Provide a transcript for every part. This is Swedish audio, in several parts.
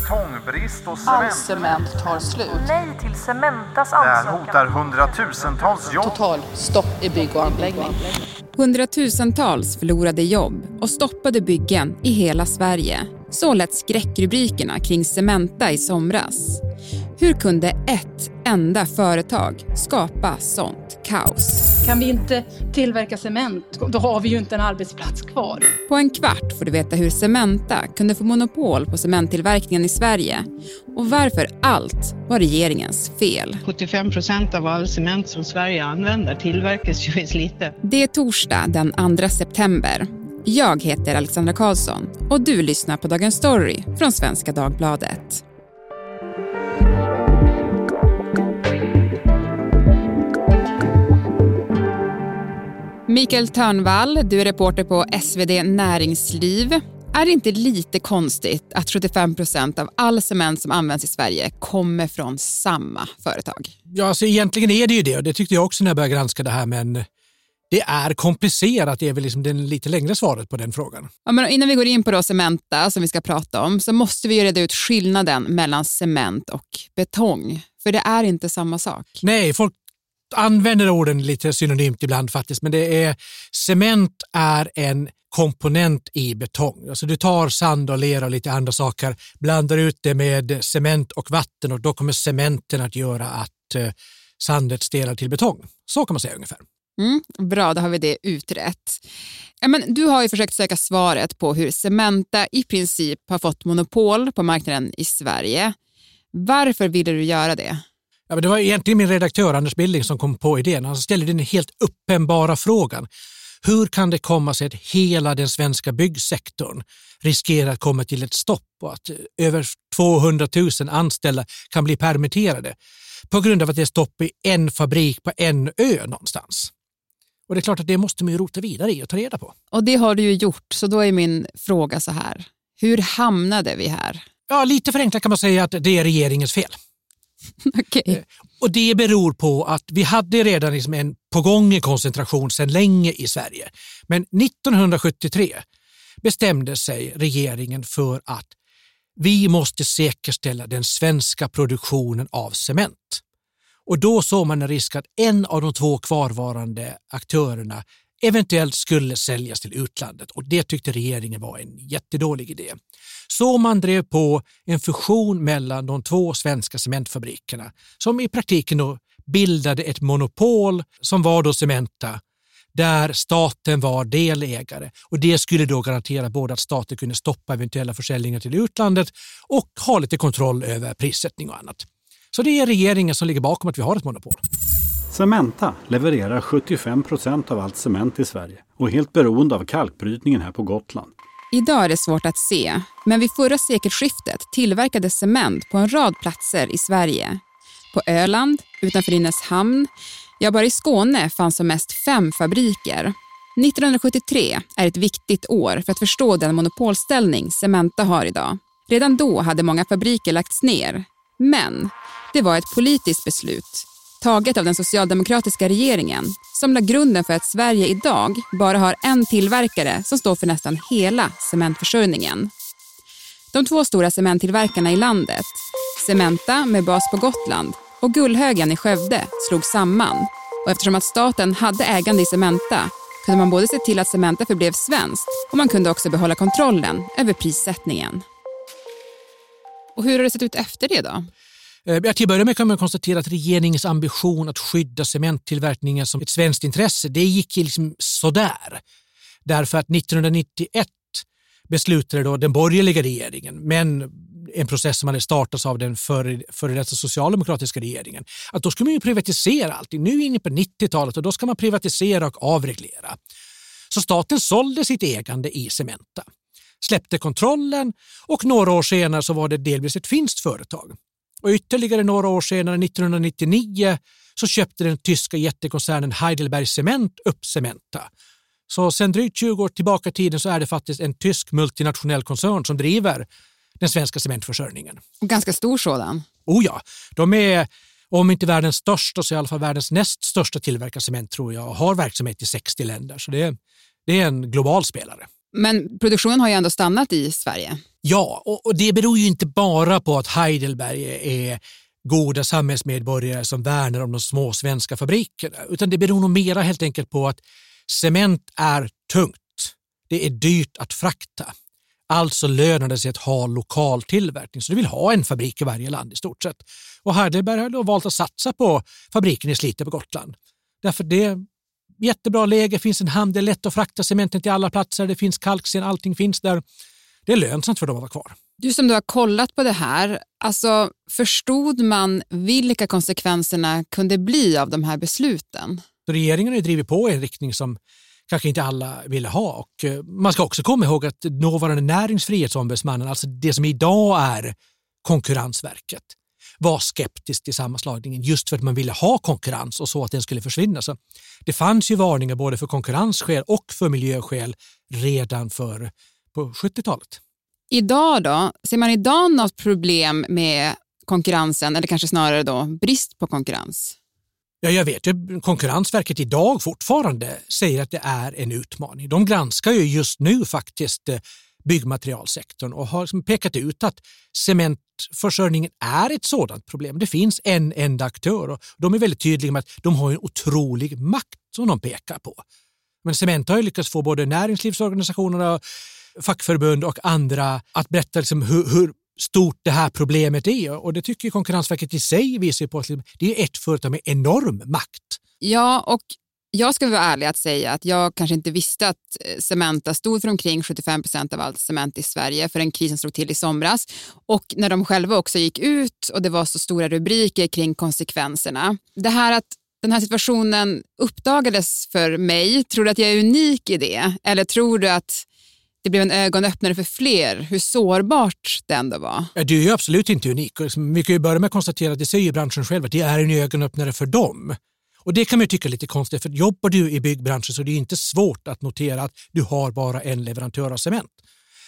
Betongbrist och All cement. cement tar slut. Nej till Cementas Det ansökan. hotar hundratusentals jobb. Total stopp i bygg och anläggning. Hundratusentals förlorade jobb och stoppade byggen i hela Sverige. Så lät skräckrubrikerna kring Cementa i somras. Hur kunde ett enda företag skapa sånt kaos? Kan vi inte tillverka cement, då har vi ju inte en arbetsplats kvar. På en kvart får du veta hur Cementa kunde få monopol på cementtillverkningen i Sverige och varför allt var regeringens fel. 75 procent av all cement som Sverige använder tillverkas ju i Slite. Det är torsdag den 2 september. Jag heter Alexandra Karlsson och du lyssnar på Dagens Story från Svenska Dagbladet. Mikael Törnvall, du är reporter på SvD Näringsliv. Är det inte lite konstigt att 75 procent av all cement som används i Sverige kommer från samma företag? Ja, alltså egentligen är det ju det och det tyckte jag också när jag började granska det här men det är komplicerat, det är väl liksom det lite längre svaret på den frågan. Ja, men innan vi går in på då Cementa som vi ska prata om så måste vi ju reda ut skillnaden mellan cement och betong. För det är inte samma sak. Nej, folk använder orden lite synonymt ibland faktiskt, men det är cement är en komponent i betong. Alltså du tar sand och lera och lite andra saker, blandar ut det med cement och vatten och då kommer cementen att göra att eh, sandet stelnar till betong. Så kan man säga ungefär. Mm, bra, då har vi det utrett. Men du har ju försökt söka svaret på hur Cementa i princip har fått monopol på marknaden i Sverige. Varför ville du göra det? Ja, men det var egentligen min redaktör Anders Billing som kom på idén. Han ställde den helt uppenbara frågan. Hur kan det komma sig att hela den svenska byggsektorn riskerar att komma till ett stopp och att över 200 000 anställda kan bli permitterade på grund av att det är stopp i en fabrik på en ö någonstans? Och det är klart att det måste man ju rota vidare i och ta reda på. Och det har du ju gjort, så då är min fråga så här. Hur hamnade vi här? Ja, lite förenklat kan man säga att det är regeringens fel. okay. Eh, och det beror på att vi hade redan liksom en på gång koncentration sedan länge i Sverige. Men 1973 bestämde sig regeringen för att vi måste säkerställa den svenska produktionen av cement. Och då såg man en risk att en av de två kvarvarande aktörerna eventuellt skulle säljas till utlandet och det tyckte regeringen var en jättedålig idé. Så man drev på en fusion mellan de två svenska cementfabrikerna som i praktiken då bildade ett monopol som var då Cementa där staten var delägare och det skulle då garantera både att staten kunde stoppa eventuella försäljningar till utlandet och ha lite kontroll över prissättning och annat. Så det är regeringen som ligger bakom att vi har ett monopol. Cementa levererar 75 procent av allt cement i Sverige och är helt beroende av kalkbrytningen här på Gotland. Idag är det svårt att se, men vid förra sekelskiftet tillverkades cement på en rad platser i Sverige. På Öland, utanför Nynäshamn, ja bara i Skåne fanns som mest fem fabriker. 1973 är ett viktigt år för att förstå den monopolställning Cementa har idag. Redan då hade många fabriker lagts ner. Men det var ett politiskt beslut taget av den socialdemokratiska regeringen som la grunden för att Sverige idag bara har en tillverkare som står för nästan hela cementförsörjningen. De två stora cementtillverkarna i landet, Cementa med bas på Gotland och Gullhögen i Skövde, slog samman. Och eftersom att staten hade ägande i Cementa kunde man både se till att Cementa förblev svenskt och man kunde också behålla kontrollen över prissättningen. Och hur har det sett ut efter det då? Eh, till att börja med kan man konstatera att regeringens ambition att skydda cementtillverkningen som ett svenskt intresse, det gick liksom sådär. Därför att 1991 beslutade då den borgerliga regeringen, men en process som hade startats av den före, före detta socialdemokratiska regeringen, att då ska man ju privatisera allting. Nu är vi inne på 90-talet och då ska man privatisera och avreglera. Så staten sålde sitt ägande i Cementa, släppte kontrollen och några år senare så var det delvis ett finskt företag. Och ytterligare några år senare, 1999, så köpte den tyska jättekoncernen Heidelberg Cement upp Cementa. Så sedan drygt 20 år tillbaka i tiden så är det faktiskt en tysk multinationell koncern som driver den svenska cementförsörjningen. Och ganska stor sådan. Oh ja, de är om inte världens största så i alla fall världens näst största tillverkare cement tror jag och har verksamhet i 60 länder. Så det är, det är en global spelare. Men produktionen har ju ändå stannat i Sverige. Ja, och, och det beror ju inte bara på att Heidelberg är goda samhällsmedborgare som värnar om de små svenska fabrikerna, utan det beror nog mera helt enkelt på att cement är tungt. Det är dyrt att frakta. Alltså lönar det sig att ha lokal tillverkning, så du vill ha en fabrik i varje land i stort sett. Och Heidelberg har då valt att satsa på fabriken i Slite på Gotland. Därför det är jättebra läge, finns en hamn, det är lätt att frakta cementen till alla platser, det finns kalksten, allting finns där. Det är lönsamt för dem att vara kvar. Du som du har kollat på det här, alltså, förstod man vilka konsekvenserna kunde bli av de här besluten? Regeringen har drivit på i en riktning som kanske inte alla ville ha. Och eh, man ska också komma ihåg att dåvarande näringsfrihetsombudsmannen, alltså det som idag är Konkurrensverket, var skeptisk till sammanslagningen just för att man ville ha konkurrens och så att den skulle försvinna. Så det fanns ju varningar både för konkurrensskäl och för miljöskäl redan för, på 70-talet. Idag då, ser man idag något problem med konkurrensen eller kanske snarare då brist på konkurrens? Ja, jag vet ju Konkurrensverket idag fortfarande säger att det är en utmaning. De granskar ju just nu faktiskt eh, byggmaterialsektorn och har liksom pekat ut att cementförsörjningen är ett sådant problem. Det finns en enda aktör och de är väldigt tydliga med att de har en otrolig makt som de pekar på. Men Cement har ju lyckats få både näringslivsorganisationerna, fackförbund och andra att berätta liksom hur, hur stort det här problemet är och det tycker Konkurrensverket i sig visar på att liksom, det är ett företag med enorm makt. Ja, och jag ska vara ärlig att säga att jag kanske inte visste att eh, Cementa stod för omkring 75 procent av allt cement i Sverige förrän krisen slog till i somras. Och när de själva också gick ut och det var så stora rubriker kring konsekvenserna. Det här att den här situationen uppdagades för mig, tror du att jag är unik i det? Eller tror du att det blev en ögonöppnare för fler hur sårbart det ändå var? Ja, du är ju absolut inte unik. Vi kan ju börja med att konstatera att det säger branschen själv att det är en ögonöppnare för dem. Och Det kan man tycka är lite konstigt, för jobbar du i byggbranschen så är det inte svårt att notera att du har bara en leverantör av cement.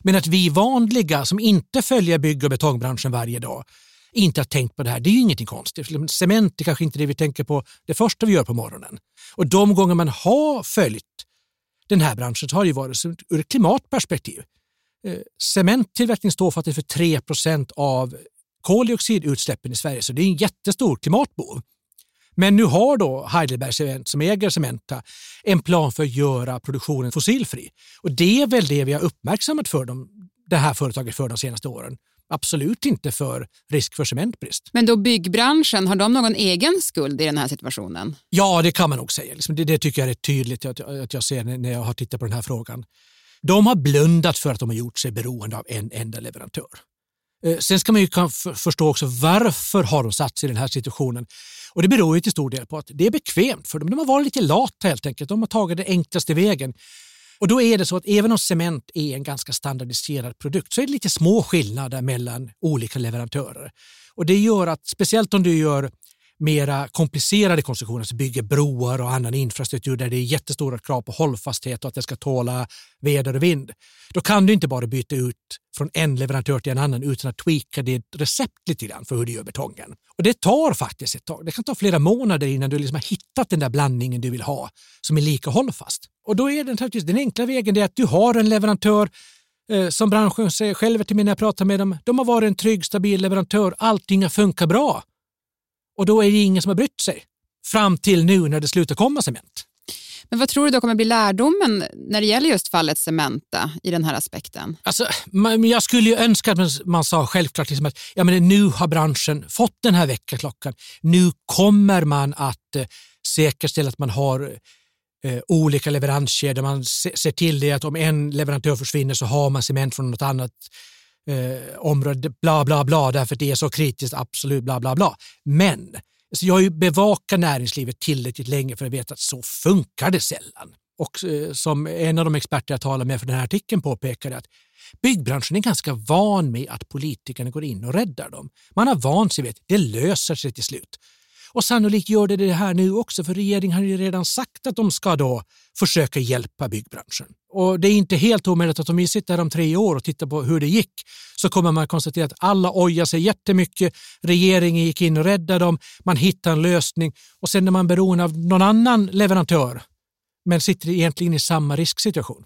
Men att vi vanliga som inte följer bygg och betongbranschen varje dag inte har tänkt på det här, det är ju ingenting konstigt. Cement är kanske inte det vi tänker på det första vi gör på morgonen. Och de gånger man har följt den här branschen så har det varit ur ett klimatperspektiv. Eh, cementtillverkning står faktiskt för 3% av koldioxidutsläppen i Sverige, så det är en jättestor klimatbov. Men nu har då Heidelberg Cement som äger Cementa en plan för att göra produktionen fossilfri. Och det är väl det vi har uppmärksammat för dem, det här företaget för de senaste åren. Absolut inte för risk för cementbrist. Men då byggbranschen, har de någon egen skuld i den här situationen? Ja, det kan man nog säga. Liksom, det, det tycker jag är tydligt att, att jag ser när jag har tittat på den här frågan. De har blundat för att de har gjort sig beroende av en enda leverantör. Eh, sen ska man ju förstå också varför har de satt sig i den här situationen. Och Det beror ju till stor del på att det är bekvämt för dem. De har varit lite lata helt enkelt. De har tagit den enklaste vägen. Och då är det så att även om cement är en ganska standardiserad produkt så är det lite små skillnader mellan olika leverantörer. Och det gör att speciellt om du gör mera komplicerade konstruktioner, alltså bygger broar och annan infrastruktur där det är jättestora krav på hållfasthet och att det ska tåla väder och vind. Då kan du inte bara byta ut från en leverantör till en annan utan att tweaka ditt recept lite grann för hur du gör betongen. Och det tar faktiskt ett tag. Det kan ta flera månader innan du liksom har hittat den där blandningen du vill ha som är lika hållfast. Och då är den, den enkla vägen det att du har en leverantör eh, som branschen säger själva till mig när jag pratar med dem. De har varit en trygg, stabil leverantör. Allting har funkat bra. Och då är det ingen som har brytt sig. Fram till nu när det slutar komma cement. Men vad tror du då kommer bli lärdomen när det gäller just fallet Cementa i den här aspekten? Alltså, man, jag skulle ju önska att man sa självklart liksom att ja, men nu har branschen fått den här väckarklockan. Nu kommer man att eh, säkerställa att man har eh, olika leveranskedjor. Man se, ser till det att om en leverantör försvinner så har man cement från något annat eh, område, bla bla bla, därför att det är så kritiskt, absolut, bla bla bla. Men så jag har ju bevakat näringslivet tillräckligt länge för att veta att så funkar det sällan. Och eh, som en av de experter jag talade med för den här artikeln påpekade att byggbranschen är ganska van med att politikerna går in och räddar dem. Man har vant sig vid att det löser sig till slut. Och sannolikt gör det det här nu också för regeringen har ju redan sagt att de ska då försöka hjälpa byggbranschen. Och det är inte helt omöjligt att om vi sitter här om tre år och tittar på hur det gick så kommer man konstatera att alla ojar sig jättemycket. Regeringen gick in och räddade dem, man hittade en lösning och sen är man beroende av någon annan leverantör men sitter egentligen i samma risksituation.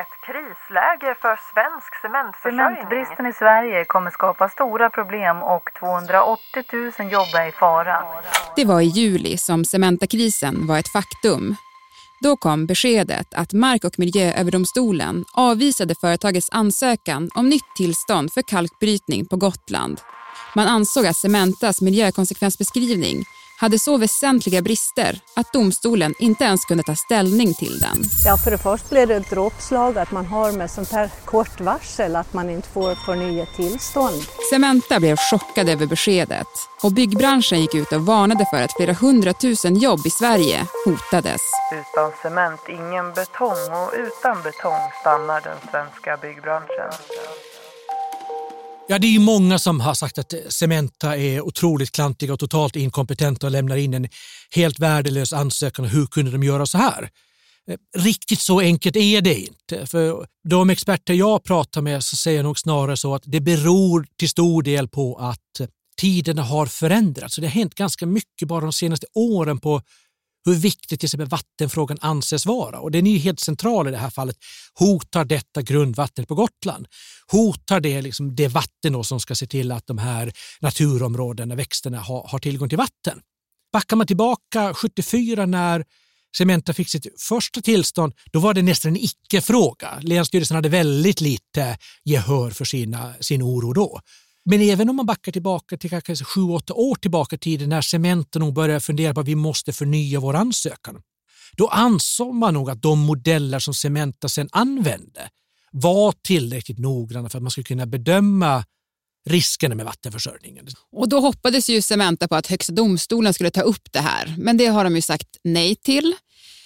Ett krisläge för svensk cementförsörjning. Cementbristen i Sverige kommer skapa stora problem och 280 000 jobb är i fara. Det var i juli som Cementakrisen var ett faktum. Då kom beskedet att Mark och miljööverdomstolen avvisade företagets ansökan om nytt tillstånd för kalkbrytning på Gotland. Man ansåg att Cementas miljökonsekvensbeskrivning hade så väsentliga brister att domstolen inte ens kunde ta ställning till den. Ja, för det första blir det ett dråpslag att man har med sånt här kort varsel att man inte får förnyat tillstånd. Cementa blev chockade över beskedet och byggbranschen gick ut och varnade för att flera hundratusen jobb i Sverige hotades. Utan cement ingen betong och utan betong stannar den svenska byggbranschen. Ja, det är ju många som har sagt att eh, Cementa är otroligt klantiga och totalt inkompetenta och lämnar in en helt värdelös ansökan. Hur kunde de göra så här? Eh, riktigt så enkelt är det inte. För de experter jag pratar med så säger nog snarare så att det beror till stor del på att eh, tiderna har förändrats. Det har hänt ganska mycket bara de senaste åren på hur viktigt till exempel vattenfrågan anses vara. Och den är ju helt central i det här fallet. Hotar detta grundvattnet på Gotland? Hotar det liksom det vatten som ska se till att de här naturområdena, växterna har, har tillgång till vatten? Backar man tillbaka 74 när Cementa fick sitt första tillstånd, då var det nästan en icke-fråga. Länsstyrelsen hade väldigt lite gehör för sina, sin oro då. Men även om man backar tillbaka till kanske sju, åtta år tillbaka i tiden när Cementa nog började fundera på att vi måste förnya vår ansökan. Då ansåg man nog att de modeller som Cementa sen använde var tillräckligt noggranna för att man skulle kunna bedöma riskerna med vattenförsörjningen. Och då hoppades ju Cementa på att Högsta domstolen skulle ta upp det här, men det har de ju sagt nej till.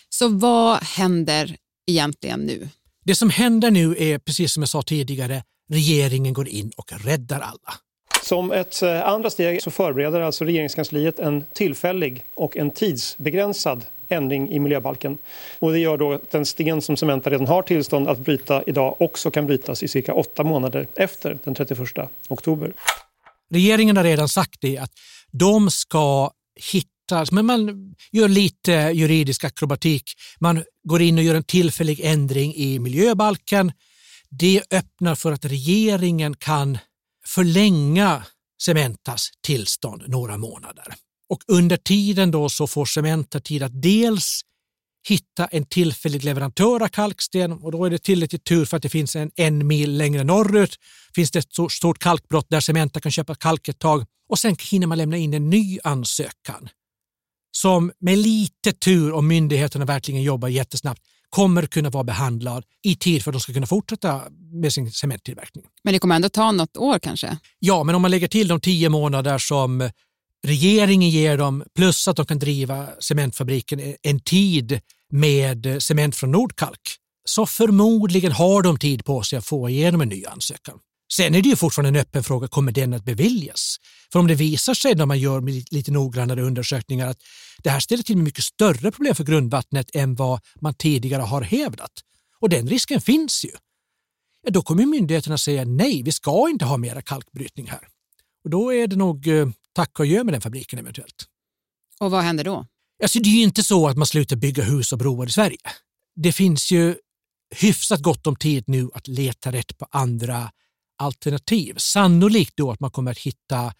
Så vad händer egentligen nu? Det som händer nu är, precis som jag sa tidigare, regeringen går in och räddar alla. Som ett eh, andra steg så förbereder alltså regeringskansliet en tillfällig och en tidsbegränsad ändring i miljöbalken. Och det gör då att den sten som Cementa redan har tillstånd att bryta idag också kan brytas i cirka åtta månader efter den 31 oktober. Regeringen har redan sagt det att de ska hitta, men man gör lite juridisk akrobatik. Man går in och gör en tillfällig ändring i miljöbalken det öppnar för att regeringen kan förlänga Cementas tillstånd några månader. Och under tiden då så får Cementa tid att dels hitta en tillfällig leverantör av kalksten och då är det tillräckligt tur för att det finns en, en mil längre norrut. Finns det ett stort, stort kalkbrott där Cementa kan köpa kalk ett tag och sen hinner man lämna in en ny ansökan som med lite tur om myndigheterna verkligen jobbar jättesnabbt kommer kunna vara behandlad i tid för att de ska kunna fortsätta med sin cementtillverkning. Men det kommer ändå ta något år kanske? Ja, men om man lägger till de tio månader som regeringen ger dem plus att de kan driva cementfabriken en tid med cement från Nordkalk så förmodligen har de tid på sig att få igenom en ny ansökan. Sen är det ju fortfarande en öppen fråga, kommer den att beviljas? För om det visar sig när man gör lite noggrannare undersökningar att det här ställer till med mycket större problem för grundvattnet än vad man tidigare har hävdat, och den risken finns ju, ja, då kommer myndigheterna säga nej, vi ska inte ha mera kalkbrytning här. Och då är det nog eh, tack och gör med den fabriken eventuellt. Och vad händer då? Alltså, det är ju inte så att man slutar bygga hus och broar i Sverige. Det finns ju hyfsat gott om tid nu att leta rätt på andra alternativ. Sannolikt då att man kommer att hitta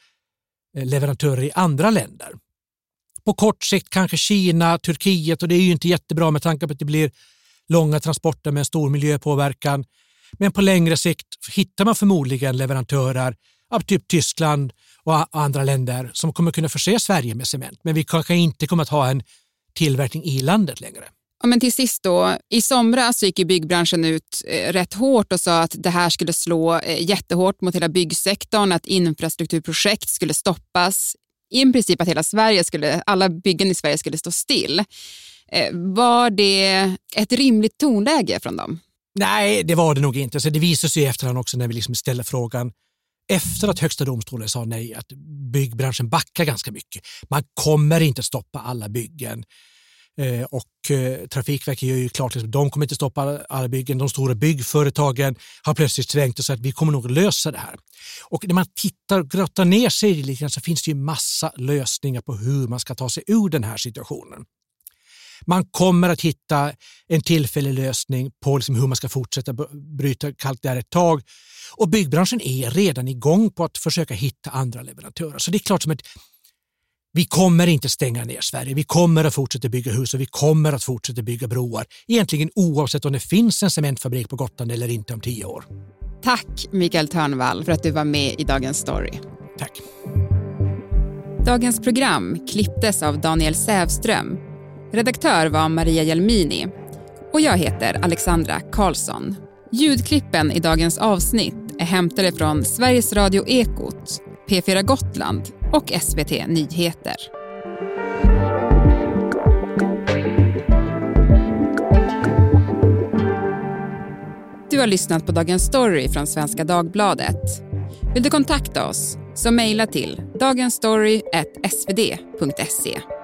eh, leverantörer i andra länder. På kort sikt kanske Kina, Turkiet och det är ju inte jättebra med tanke på att det blir långa transporter med stor miljöpåverkan. Men på längre sikt hittar man förmodligen leverantörer av typ Tyskland och andra länder som kommer kunna förse Sverige med cement. Men vi kanske inte kommer att ha en tillverkning i landet längre. Ja, men till sist då, i somras gick byggbranschen ut eh, rätt hårt och sa att det här skulle slå eh, jättehårt mot hela byggsektorn, att infrastrukturprojekt skulle stoppas. I princip att hela Sverige skulle, alla byggen i Sverige skulle stå still. Eh, var det ett rimligt tonläge från dem? Nej, det var det nog inte. Så det visade sig i efterhand också när vi liksom ställde frågan efter att Högsta domstolen sa nej att byggbranschen backar ganska mycket. Man kommer inte stoppa alla byggen. Eh, och eh, Trafikverket gör ju klart att liksom, de kommer inte stoppa alla byggen. De stora byggföretagen har plötsligt svängt och sagt att vi kommer nog lösa det här. Och när man tittar och grottar ner sig lite grann så finns det ju massa lösningar på hur man ska ta sig ur den här situationen. Man kommer att hitta en tillfällig lösning på liksom hur man ska fortsätta bryta kalk där ett tag. Och byggbranschen är redan igång på att försöka hitta andra leverantörer. Så det är klart som ett vi kommer inte stänga ner Sverige. Vi kommer att fortsätta bygga hus och vi kommer att fortsätta bygga broar. Egentligen oavsett om det finns en cementfabrik på Gotland eller inte om tio år. Tack Mikael Törnvall för att du var med i Dagens Story. Tack. Dagens program klipptes av Daniel Sävström. Redaktör var Maria Jelmini. Och jag heter Alexandra Karlsson. Ljudklippen i dagens avsnitt är hämtade från Sveriges Radio Ekot, P4 Gotland och SVT Nyheter. Du har lyssnat på Dagens Story från Svenska Dagbladet. Vill du kontakta oss så mejla till dagensstory.svd.se.